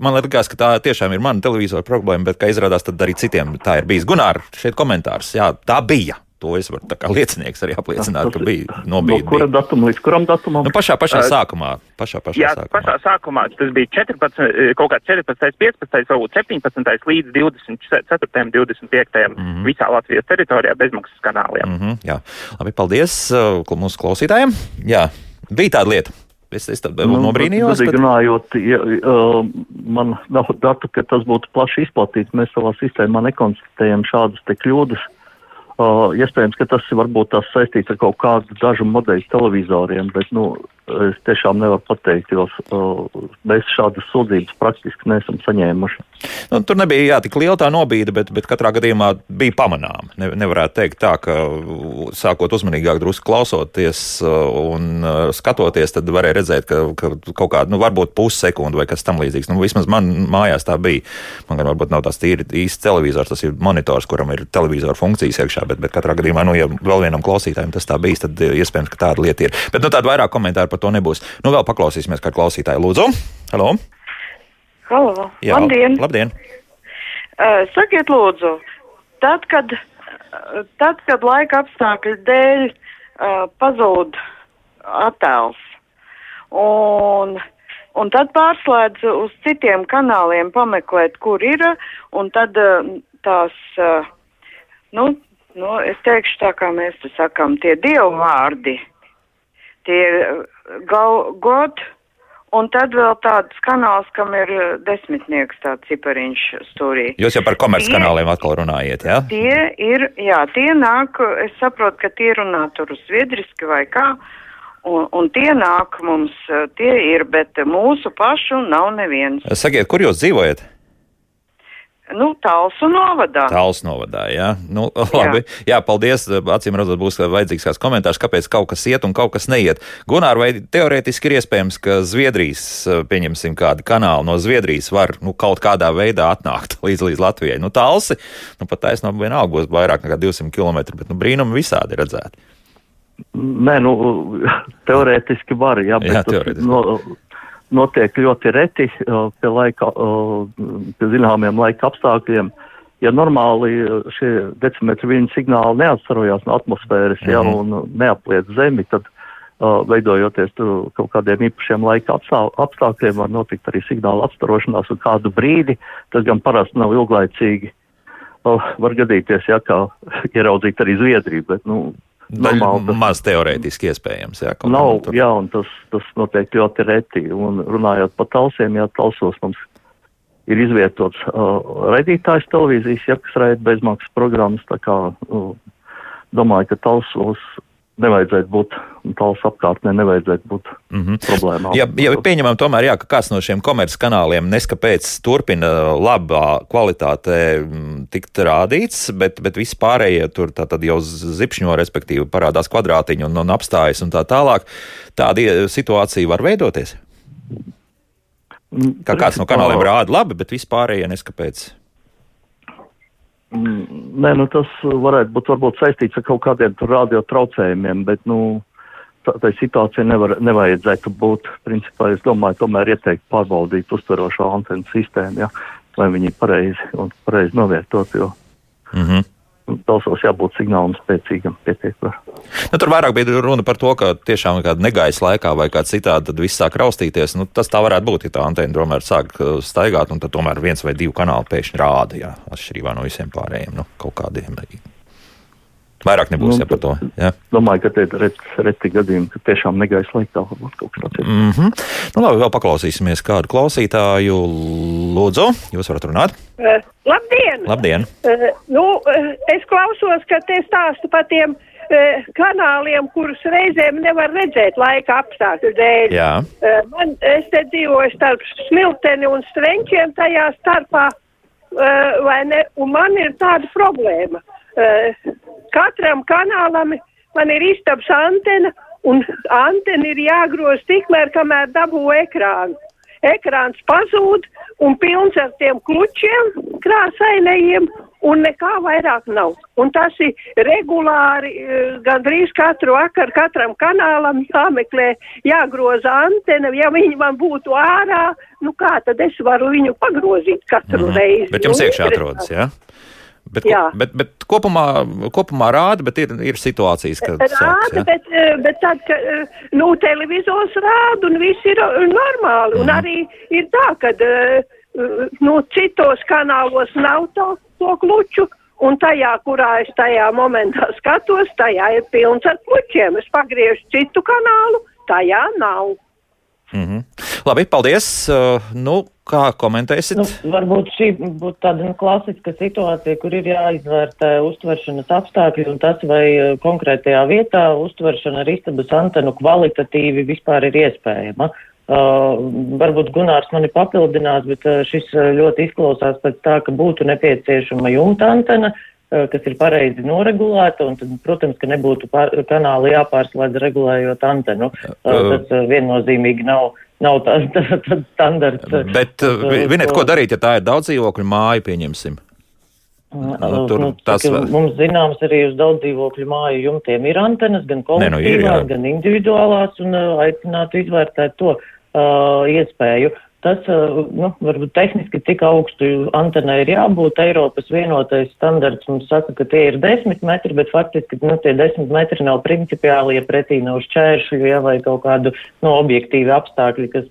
man liekas, ka tā tiešām ir mana televizora problēma, bet, kā izrādās, tad arī citiem tā ir bijis. Gunār, šeit komentārs. Jā, tā bija. To es varu kā liecinieks arī apliecināt, ka bija nobīde. No kura datuma līdz kuram datumam? Nu, pašā, pašā uh, sākumā. Pašā, pašā jā, sākumā. pašā sākumā tas bija 14, eh, kaut kāds 14, 15, varbūt 17 līdz 24, 25 mm -hmm. visā Latvijas teritorijā bezmaksas kanāliem. Mm -hmm, jā, labi, paldies uh, mūsu klausītājiem. Jā, bija tāda lieta. Es, es tad nu, nobrīnījos. Bet... Runājot, ja, uh, man nav datu, ka tas būtu plaši izplatīts. Mēs savā sistēmā nekonstatējam šādas te kļūdas. Uh, Uh, iespējams, ka tas varbūt tas saistīts ar kaut kādu dažu modeļu televizoriem, bet, nu, es tiešām nevaru pateikt, jo mēs šādas sūdzības praktiski neesam saņēmuši. Nu, tur nebija jā, tik liela tā nobīde, bet, bet katrā gadījumā bija pamanāma. Ne, nevarētu teikt tā, ka sākot uzmanīgāk drusku klausoties un skatoties, tad varēja redzēt, ka, ka kaut kāda, nu, varbūt pussekundi vai kas tam līdzīgs. Nu, vismaz man mājās tā bija. Man gan varbūt nav tās tīri īsts televizors, tas ir monitors, kuram ir televizora funkcijas iekšā, bet, bet katrā gadījumā, nu, ja vēl vienam klausītājam tas tā bijis, tad iespējams, ka tāda lieta ir. Bet, nu, tāda vairāk komentāru par to nebūs. Nu, vēl paklausīsimies, kā klausītāji lūdzu. Halo! Halo! Jā, labdien! labdien. Uh, sakiet, lūdzu, tad, kad, tad, kad laika apstākļu dēļ uh, pazūd attēls un, un tad pārslēdz uz citiem kanāliem pameklēt, kur ir, un tad uh, tās, uh, nu, nu, es teikšu tā, kā mēs te sakam, tie dievu vārdi tie God, un tad vēl tāds kanāls, kam ir uh, desmitnieks tāds cipariņš stūrī. Jūs jau par komerckanāliem atkal runājiet, jā? Tie ir, jā, tie nāk, es saprotu, ka tie runā tur uz zviedriski vai kā, un, un tie nāk mums, uh, tie ir, bet mūsu pašu nav neviens. Sakiet, kur jūs dzīvojat? Nu, Talsu novadā. Talsu novadā, jā. Nu, labi. Jā. jā, paldies. Acīm redzot, būs vajadzīgs kāds komentārs, kāpēc kaut kas iet un kaut kas neiet. Gunār, vai teorētiski ir iespējams, ka Zviedrijas, pieņemsim, kādi kanāli no Zviedrijas var nu, kaut kādā veidā atnākt līdz, līdz Latvijai? Nu, Talsi, nu, pat taisnām vienalga būs vairāk nekā 200 km, bet nu, brīnumi visādi redzēti. Nē, nu, teorētiski var, jā, bet jā, teorētiski. No, notiek ļoti reti pie, laika, pie zināmiem laika apstākļiem. Ja normāli šie decimetri viņa signāli neatstarojās no atmosfēras, -hmm. ja, mhm. un neapliet zemi, tad uh, veidojoties kaut kādiem īpašiem laika apstākļiem, var notikt arī signāla atstarošanās un kādu brīdi, tas gan parasti nav ilglaicīgi. Uh, var gadīties, ja kā ieraudzīt arī Zviedriju, bet, nu, Normāli, maz teorētiski iespējams. Jā, nav, jā, un tas, tas notiek ļoti reti. Un runājot par talsiem, jā, talsos mums ir izvietots uh, raidītājs televīzijas, ja kas raida bezmaksas programmas, tā kā uh, domāju, ka talsos nevajadzētu būt, tāls apkārtnē nevajadzētu būt mm -hmm. problēmām. Ja, ja pieņemam tomēr, jā, ka kāds no šiem komerces kanāliem neskapēc turpina labā kvalitātē mm, tikt rādīts, bet, bet visi pārējie tur tā tad jau zipšņo, respektīvi parādās kvadrātiņi un, un apstājas un tā tālāk, tāda situācija var veidoties? Kā kāds no kanāliem rāda labi, bet vispārējie neskapēc Nē, nu tas varētu būt varbūt saistīts ar kaut kādiem radio traucējumiem, bet, nu, tā, tā situācija nevar, nevajadzētu būt. Principā es domāju, tomēr ieteikt pārbaudīt uztverošo antenu sistēmu, ja, lai viņi pareizi un pareizi novietot, jo. Mm -hmm balsos jābūt signālam spēcīgam pietiekami. Nu, tur vairāk bija runa par to, ka tiešām kāda negaisa laikā vai kā citādi, tad viss sāk raustīties. Nu, tas tā varētu būt, ja tā antena tomēr sāk uh, staigāt, un tad tomēr viens vai divi kanāli pēkšņi rāda, jā, atšķirībā no visiem pārējiem, nu, kaut kādiem. Vairāk nebūs nu, ja, par to. Ja. Domāju, ka te ir reti, reti gadījumi, ka tiešām negaisa laikā varbūt kaut kas tāds. Mm -hmm. nu, labi, vēl paklausīsimies kādu klausītāju. Lūdzu, jūs varat runāt. Uh, labdien! Labdien! Uh, nu, uh, es klausos, ka te stāstu par tiem uh, kanāliem, kurus reizēm nevar redzēt laika apstākļu dēļ. Jā. Uh, man, es te dzīvoju starp smilteni un strenķiem tajā starpā, uh, vai ne, un man ir tāda problēma. Uh, katram kanālam man ir istabs antena, un antena ir jāgroz tikmēr, kamēr dabū ekrānu. Ekrāns pazūd un pilns ar tiem klučiem krāsainajiem, un nekā vairāk nav. Un tas ir regulāri, eh, gandrīz katru vakaru katram kanālam jāmeklē, jāgroza antena. Ja viņi man būtu ārā, nu kā tad es varu viņu pagrozīt katru mm -hmm. reizi? Bet jums nu, iekšā atrodas, jā? Ja? Bet, Jā. bet, bet kopumā, kopumā rāda, bet ir, ir situācijas, kad rāda, sāks, ja? bet, eh, bet tad, ka nu, televizors rāda un viss ir eh, normāli. Mm. Un mhm. arī ir tā, ka eh, nu, citos kanālos nav to, to kluču. Un tajā, kurā es tajā momentā skatos, tajā ir pilns ar klučiem. Es pagriežu citu kanālu, tajā nav. Mm -hmm. Labi, paldies. Uh, nu, kā komentēsiet? Nu, varbūt šī būtu tāda nu, klasiska situācija, kur ir jāizvērtē uztveršanas apstākļi un tas, vai uh, konkrētajā vietā uztveršana ar istabas antenu kvalitatīvi vispār ir iespējama. Uh, varbūt Gunārs mani papildinās, bet uh, šis ļoti izklausās pēc tā, ka būtu nepieciešama jumta antena, uh, Eh, kas ir pareizi noregulēta, un tad, protams, ka nebūtu pār, kanāli jāpārslēdz regulējot antenu. Eh, tas eh, viennozīmīgi nav. Nav tāds tā, tā standarts. Bet, viniet, ko darīt, ja tā ir daudz dzīvokļu māja, pieņemsim? Nu, tur, nu, tas... Mums zināms, arī uz daudz dzīvokļu māju jumtiem ir antenas, gan kolektīvās, ne, nu ir, gan individuālās, un uh, aicinātu izvērtēt to uh, iespēju. Tas, nu, varbūt tehniski tik augstu antenai ir jābūt. Eiropas vienotais standarts mums saka, ka tie ir desmit metri, bet faktiski, nu, tie desmit metri nav principiāli, ja pretī nav šķēršļu, ja vai kaut kādu, nu, objektīvi apstākļi, kas,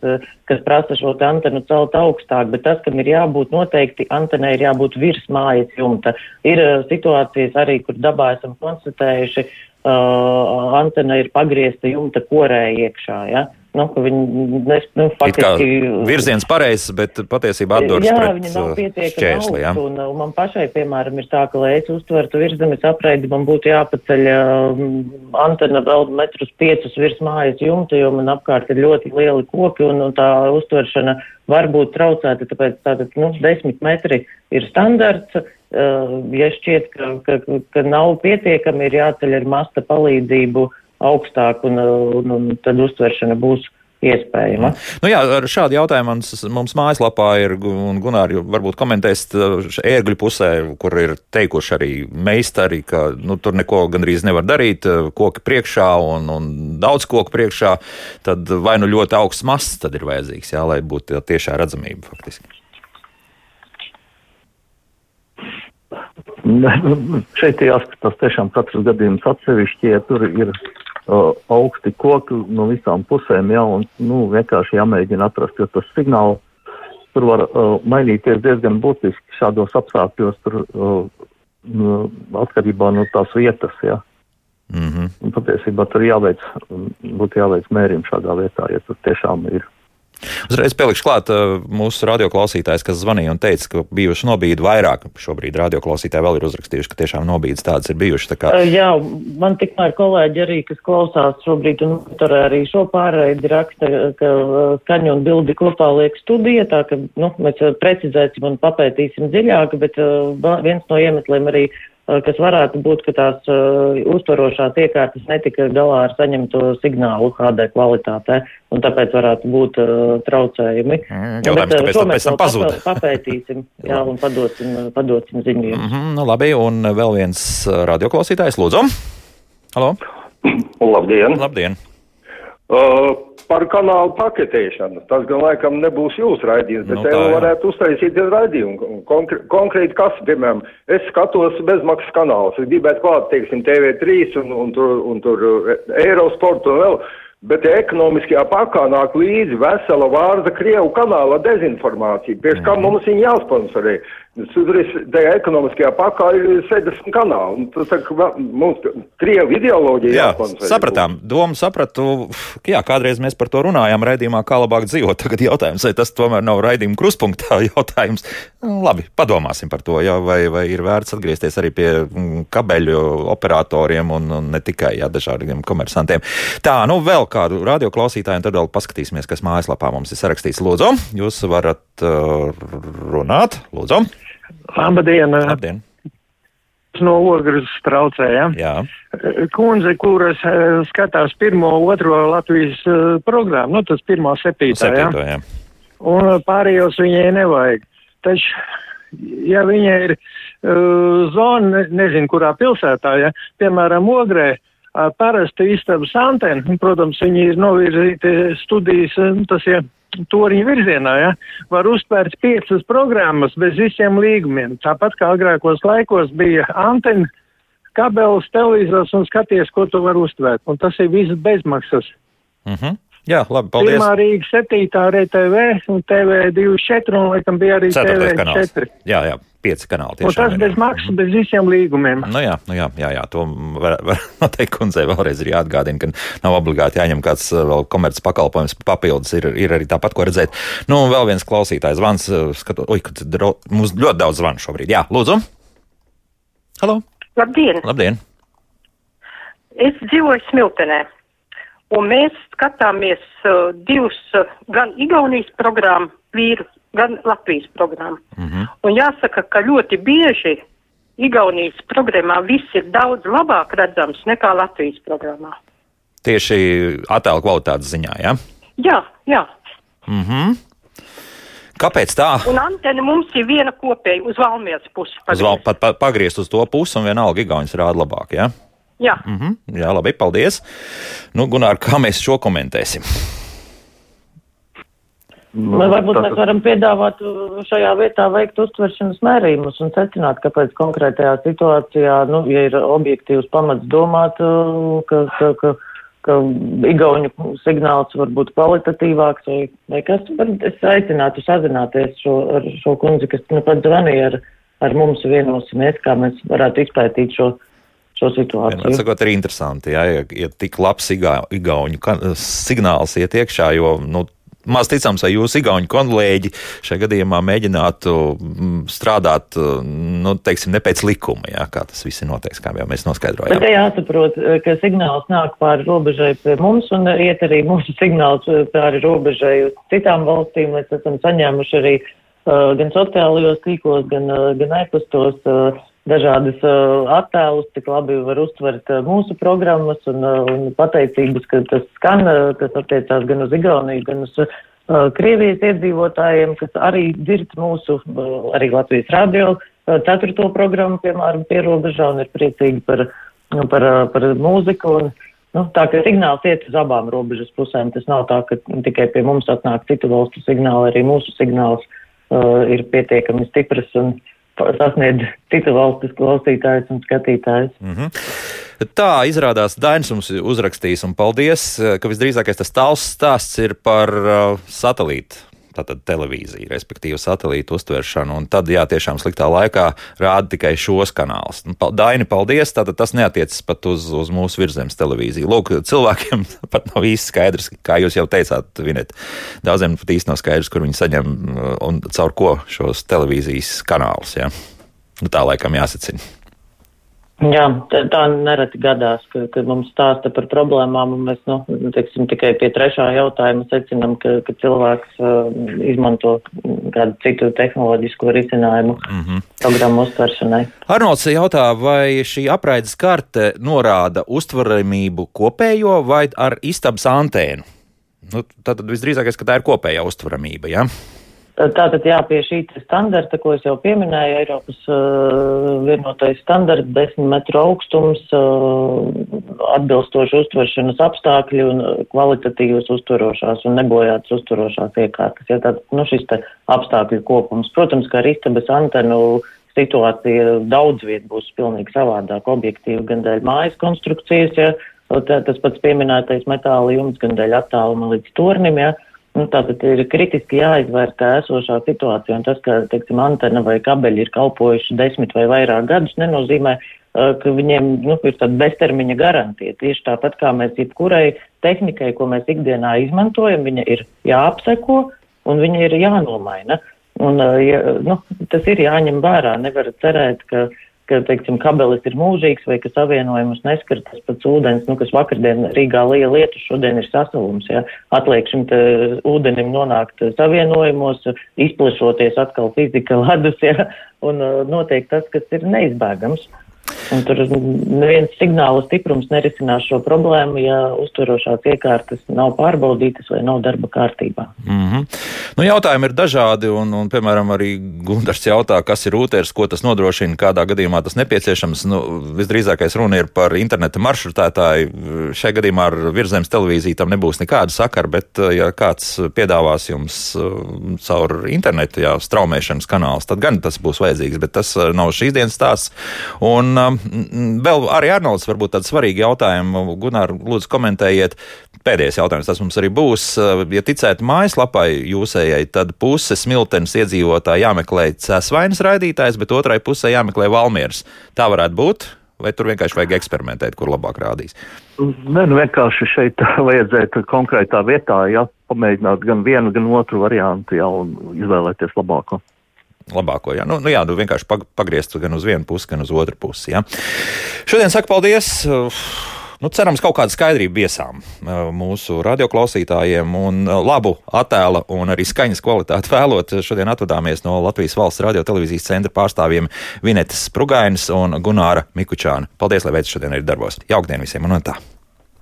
kas prasa šo antenu celt augstāk, bet tas, kam ir jābūt noteikti, antenai ir jābūt virs mājas jumta. Ir situācijas arī, kur dabā esam konstatējuši, uh, antena ir pagriezta jumta korē iekšā, ja. Nu, viņi nes, nu, faktiski, virziens pareizs, bet patiesībā atduras jā, pret viņi nav pietiekami šķērsli, jā. Un, un man pašai, piemēram, ir tā, ka, lai es uztvertu virszemes apreidi, man būtu jāpaceļ um, antena vēl metrus piecus virs mājas jumta, jo man apkārt ir ļoti lieli koki un, un tā uztveršana var būt traucēta, tāpēc tātad, nu, desmit metri ir standarts. Uh, ja šķiet, ka, ka, ka nav pietiekami, ir jāceļ ar masta palīdzību uh, augstāk, un, un, un tad uztveršana būs iespējama. Nu jā, ar šādu jautājumu mums, mums mājaslapā ir, un Gunāri varbūt komentēs ērgļu pusē, kur ir teikuši arī meistari, ka nu, tur neko gandrīz nevar darīt, koki priekšā un, un daudz koku priekšā, tad vai nu ļoti augsts masts tad ir vajadzīgs, jā, lai būtu tiešā redzamība faktiski. Šeit jāskatās tiešām katrs gadījums atsevišķi, ja tur ir uh, augsti koki no visām pusēm, jā, un, nu, vienkārši jāmēģina atrast, jo tas signāls tur var uh, mainīties diezgan būtiski šādos apstākļos, tur uh, atkarībā no tās vietas, jā. Mm -hmm. Un patiesībā tur jāveic, būtu jāveic mērījumi šādā vietā, ja tur tiešām ir Uzreiz pielikšu klāt mūsu radioklausītājs, kas zvanīja un teica, ka bijuši nobīdi vairāk. Šobrīd radioklausītāji vēl ir uzrakstījuši, ka tiešām nobīdes tādas ir bijušas. Tā kā... Jā, man tikmēr kolēģi arī, kas klausās šobrīd, un tur arī šo pārraidi raksta, ka skaņu un bildi kopā liek studija, tā ka, nu, mēs precizēsim un papētīsim dziļāk, bet viens no iemesliem arī Eh, kas varētu būt, ka tās uh, uztvarošās iekārtas netika galā ar saņemto signālu HD kvalitātē, un tāpēc varētu būt uh, traucējumi. Mm, jautājums, Bet, uh, to mēs vēl pazūd. papētīsim, jā, un padosim, padosim ziņu. Mm -hmm, nu labi, un vēl viens radioklausītājs, lūdzu. Halo! Labdien! Labdien! Uh, par kanālu paketēšanu. Tas gan laikam nebūs jūsu raidījums, bet nu, te varētu uztaisīt raidījumu. Konkr konkrēti, kas, piemēram, es skatos bezmaksas kanālus, es gribētu klāt, teiksim, TV3 un, un tur, un tur Eirosportu un vēl. Bet ekonomiskajā pakā nāk līdzi vesela vārda Krievu kanāla dezinformācija. Pēc kā mhm. mums viņa jāsponsorē. Tajā ekonomiskajā pakā ir 70 kanāli. Tas mums Krievu ideoloģija. Jā, sapratām. Domu sapratu. Jā, kādreiz mēs par to runājām raidījumā, kā labāk dzīvot. Tagad jautājums, vai tas tomēr nav raidījuma kruspunktā jautājums. Labi, padomāsim par to, jā, vai, vai ir vērts atgriezties arī pie mm, kabeļu operatoriem un, un ne tikai jā, dažādiem komersantiem. Tā, nu vēl kādu radioklausītāju, un tad vēl paskatīsimies, kas mājaslapā mums ir sarakstīts. Lūdzu, jūs varat uh, runāt. Lūdzu. Labdien! Labdien. No ogres traucēja. Jā. Kundze, kuras uh, skatās pirmo, otro Latvijas uh, programmu, nu tas pirmā septītā. septītā jā. Un pārējos viņai nevajag. Taču, ja viņai ir uh, zona, ne, nezinu, kurā pilsētā, ja, piemēram, ogrē, parasti istabas antena, protams, viņi ir novirzīti studijas, tas ir. Ja, toriņa virzienā, ja, var uztvērt piecas programmas bez visiem līgumiem. Tāpat kā agrākos laikos bija antena, kabelis, televizors un skaties, ko tu vari uztvērt. Un tas ir viss bezmaksas. Mm -hmm. Jā, labi, paldies. Pirmā Rīga 7. RTV un TV24 un laikam bija arī TV4. Jā, jā pieci kanāli. Un tas bez maksas, bez visiem līgumiem. Nu jā, nu jā, jā, jā, to var, var noteikti kundzei vēlreiz ir jāatgādina, ka nav obligāti jāņem kāds uh, vēl komerces pakalpojums papildus, ir, ir arī tāpat, ko redzēt. Nu, vēl viens klausītājs zvans, uh, skatot, oi, kad mums ļoti daudz zvanu šobrīd. Jā, lūdzu. Halo. Labdien. Labdien. Es dzīvoju Smiltenē. Un mēs skatāmies uh, divus, uh, gan Igaunijas programmu vīru gan Latvijas programmu. Mm -hmm. Un jāsaka, ka ļoti bieži Igaunijas programmā viss ir daudz labāk redzams nekā Latvijas programmā. Tieši attēlu kvalitātes ziņā, jā? Ja? Jā, jā. Mm -hmm. Kāpēc tā? Un antena mums ir viena kopēja uz Valmijas pusi. Pagriezt. Uz val, pat, pat, pagriezt uz to pusi un vienalga Igaunijas rāda labāk, jā? Ja? Jā. Mm -hmm. Jā, labi, paldies. Nu, Gunār, kā mēs šo komentēsim? Nu, varbūt tas... mēs varam piedāvāt uh, šajā vietā veikt uztveršanas mērījumus un secināt, kāpēc konkrētajā situācijā, nu, ja ir objektīvs pamats domāt, uh, ka, ka, ka, ka igauņu signāls var būt kvalitatīvāks vai, vai kas, es aicinātu sazināties šo, ar šo kundzi, kas nu pat zvanīja ar, ar mums vienosimies, kā mēs varētu izpētīt šo šo situāciju. Vienmēr sakot, ir interesanti, ja, ja, ja tik labs igauņu signāls iet iekšā, jo nu, maz ticams, vai jūsu igauņu kolēģi šajā gadījumā mēģinātu mm, strādāt, nu, teiksim, ne pēc likuma, jā, kā tas viss ir noteikts, kā jau mēs noskaidrojām. Bet jāsaprot, ka signāls nāk pāri robežai pie mums un iet arī mūsu signāls pāri robežai uz citām valstīm. Mēs esam saņēmuši arī uh, gan sociālajos tīklos, gan, uh, gan e-pastos. Uh, dažādas uh, attēlus, cik labi var uztvert uh, mūsu programmas un, uh, un pateicības, ka tas skan, kas attiecās gan uz Igauniju, gan uz Krievijas iedzīvotājiem, kas arī dzird mūsu, arī Latvijas radio ceturto programmu, piemēram, pierobežā un ir priecīgi par, nu, par, par mūziku. Un, nu, tā kā signāls iet uz abām robežas pusēm, tas nav tā, ka tikai pie mums atnāk citu valstu signāli, arī mūsu signāls uh, ir pietiekami stiprs un uh, sasniedz citu valstu klausītājus un skatītājus. Mm -hmm. Tā izrādās Dainis mums uzrakstījis, un paldies, ka visdrīzākais tas tāls stāsts ir par uh, satelītu tātad televīzija, respektīvi satelītu uztveršanu, un tad, jā, tiešām sliktā laikā rāda tikai šos kanālus. Nu, Daini, paldies, tātad tas neatiecas pat uz, uz mūsu virzemes televīziju. Lūk, cilvēkiem pat nav īsti skaidrs, kā jūs jau teicāt, Vinet, daudziem pat īsti nav skaidrs, kur viņi saņem un caur ko šos televīzijas kanālus, jā. Nu, tā laikam jāsacina. Jā, tā, nereti gadās, ka, ka mums stāsta par problēmām, un mēs, nu, teiksim, tikai pie trešā jautājuma secinam, ka, ka cilvēks uh, izmanto kādu citu tehnoloģisku risinājumu mm -hmm. programmu uztveršanai. Arnolds jautā, vai šī apraides karte norāda uztveramību kopējo vai ar istabas antēnu? Nu, tad visdrīzākais, ka tā ir kopējā uztveramība, jā? Ja? Tātad, jā, pie šī standarta, ko es jau pieminēju, Eiropas uh, vienotais standarts, 10 metru augstums, uh, atbilstoši uztveršanas apstākļi un kvalitatīvas uztverošās un nebojātas uztverošās iekārtas. Ja, tad, nu, šis te apstākļu kopums. Protams, ka ar istabas antenu situācija daudz viet būs pilnīgi savādāk, objektīvi gan dēļ mājas konstrukcijas, ja, tā, tas pats pieminētais metāla jumts, gan dēļ attāluma līdz tornim, ja. Nu, tātad ir kritiski jāizvērtē esošā situācija, un tas, ka, teiksim, antena vai kabeļi ir kalpojuši desmit vai vairāk gadus, nenozīmē, ka viņiem nu, ir tāda beztermiņa garantija. Tieši tāpat kā mēs jebkurai tehnikai, ko mēs ikdienā izmantojam, viņa ir jāapseko un viņa ir jānomaina. Un, ja, nu, tas ir jāņem vērā. Nevar cerēt, ka uh, ka, teiksim, kabelis ir mūžīgs vai ka savienojumus neskar tas pats ūdens, nu, kas vakardien Rīgā lija lietu, šodien ir sasalums, ja. Atliek šim te ūdenim nonākt savienojumos, izplešoties atkal fizika ledus, ja, un uh, notiek tas, kas ir neizbēgams. Un tur neviens signāla stiprums nerisinās šo problēmu, ja uzturošās iekārtas nav pārbaudītas vai nav darba kārtībā. Mm -hmm. nu, jautājumi ir dažādi, un, un piemēram, arī Gunārs jautā, kas ir rūters, ko tas nodrošina, kādā gadījumā tas nepieciešams. Nu, visdrīzākais runa ir par interneta maršrutētāju. Šajā gadījumā ar virszemes televīziju tam nebūs nekāda sakara, bet, ja kāds piedāvās jums uh, caur internetu jā, straumēšanas kanālus, tad gan tas būs vajadzīgs, bet tas uh, nav šīs dienas stāsts. Un, Um, vēl arī Arnolds, varbūt tāds svarīgi jautājumi. Gunār, lūdzu, komentējiet. Pēdējais jautājums, tas mums arī būs. Uh, ja ticētu mājaslapai jūsējai, tad puse smiltenes iedzīvotāji jāmeklē cēsvainas raidītājs, bet otrai pusē jāmeklē Valmieras. Tā varētu būt. Vai tur vienkārši vajag eksperimentēt, kur labāk rādīs? Nē, nu vienkārši šeit vajadzētu konkrētā vietā, jā, pamēģināt gan vienu, gan otru variantu, jā, un izvēlēties labāko labāko. Jā, nu, nu, jā, nu vienkārši pagriezt gan uz vienu pusi, gan uz otru pusi. Jā. Šodien saku paldies! Nu, cerams, kaut kāda skaidrība viesām uh, mūsu radioklausītājiem un uh, labu attēla un arī skaņas kvalitāti vēlot. Šodien atvadāmies no Latvijas valsts radio televīzijas centra pārstāvjiem Vinetas Prugainas un Gunāra Mikučāna. Paldies, lai veids šodien ir darbos. Jaukdien visiem un tā!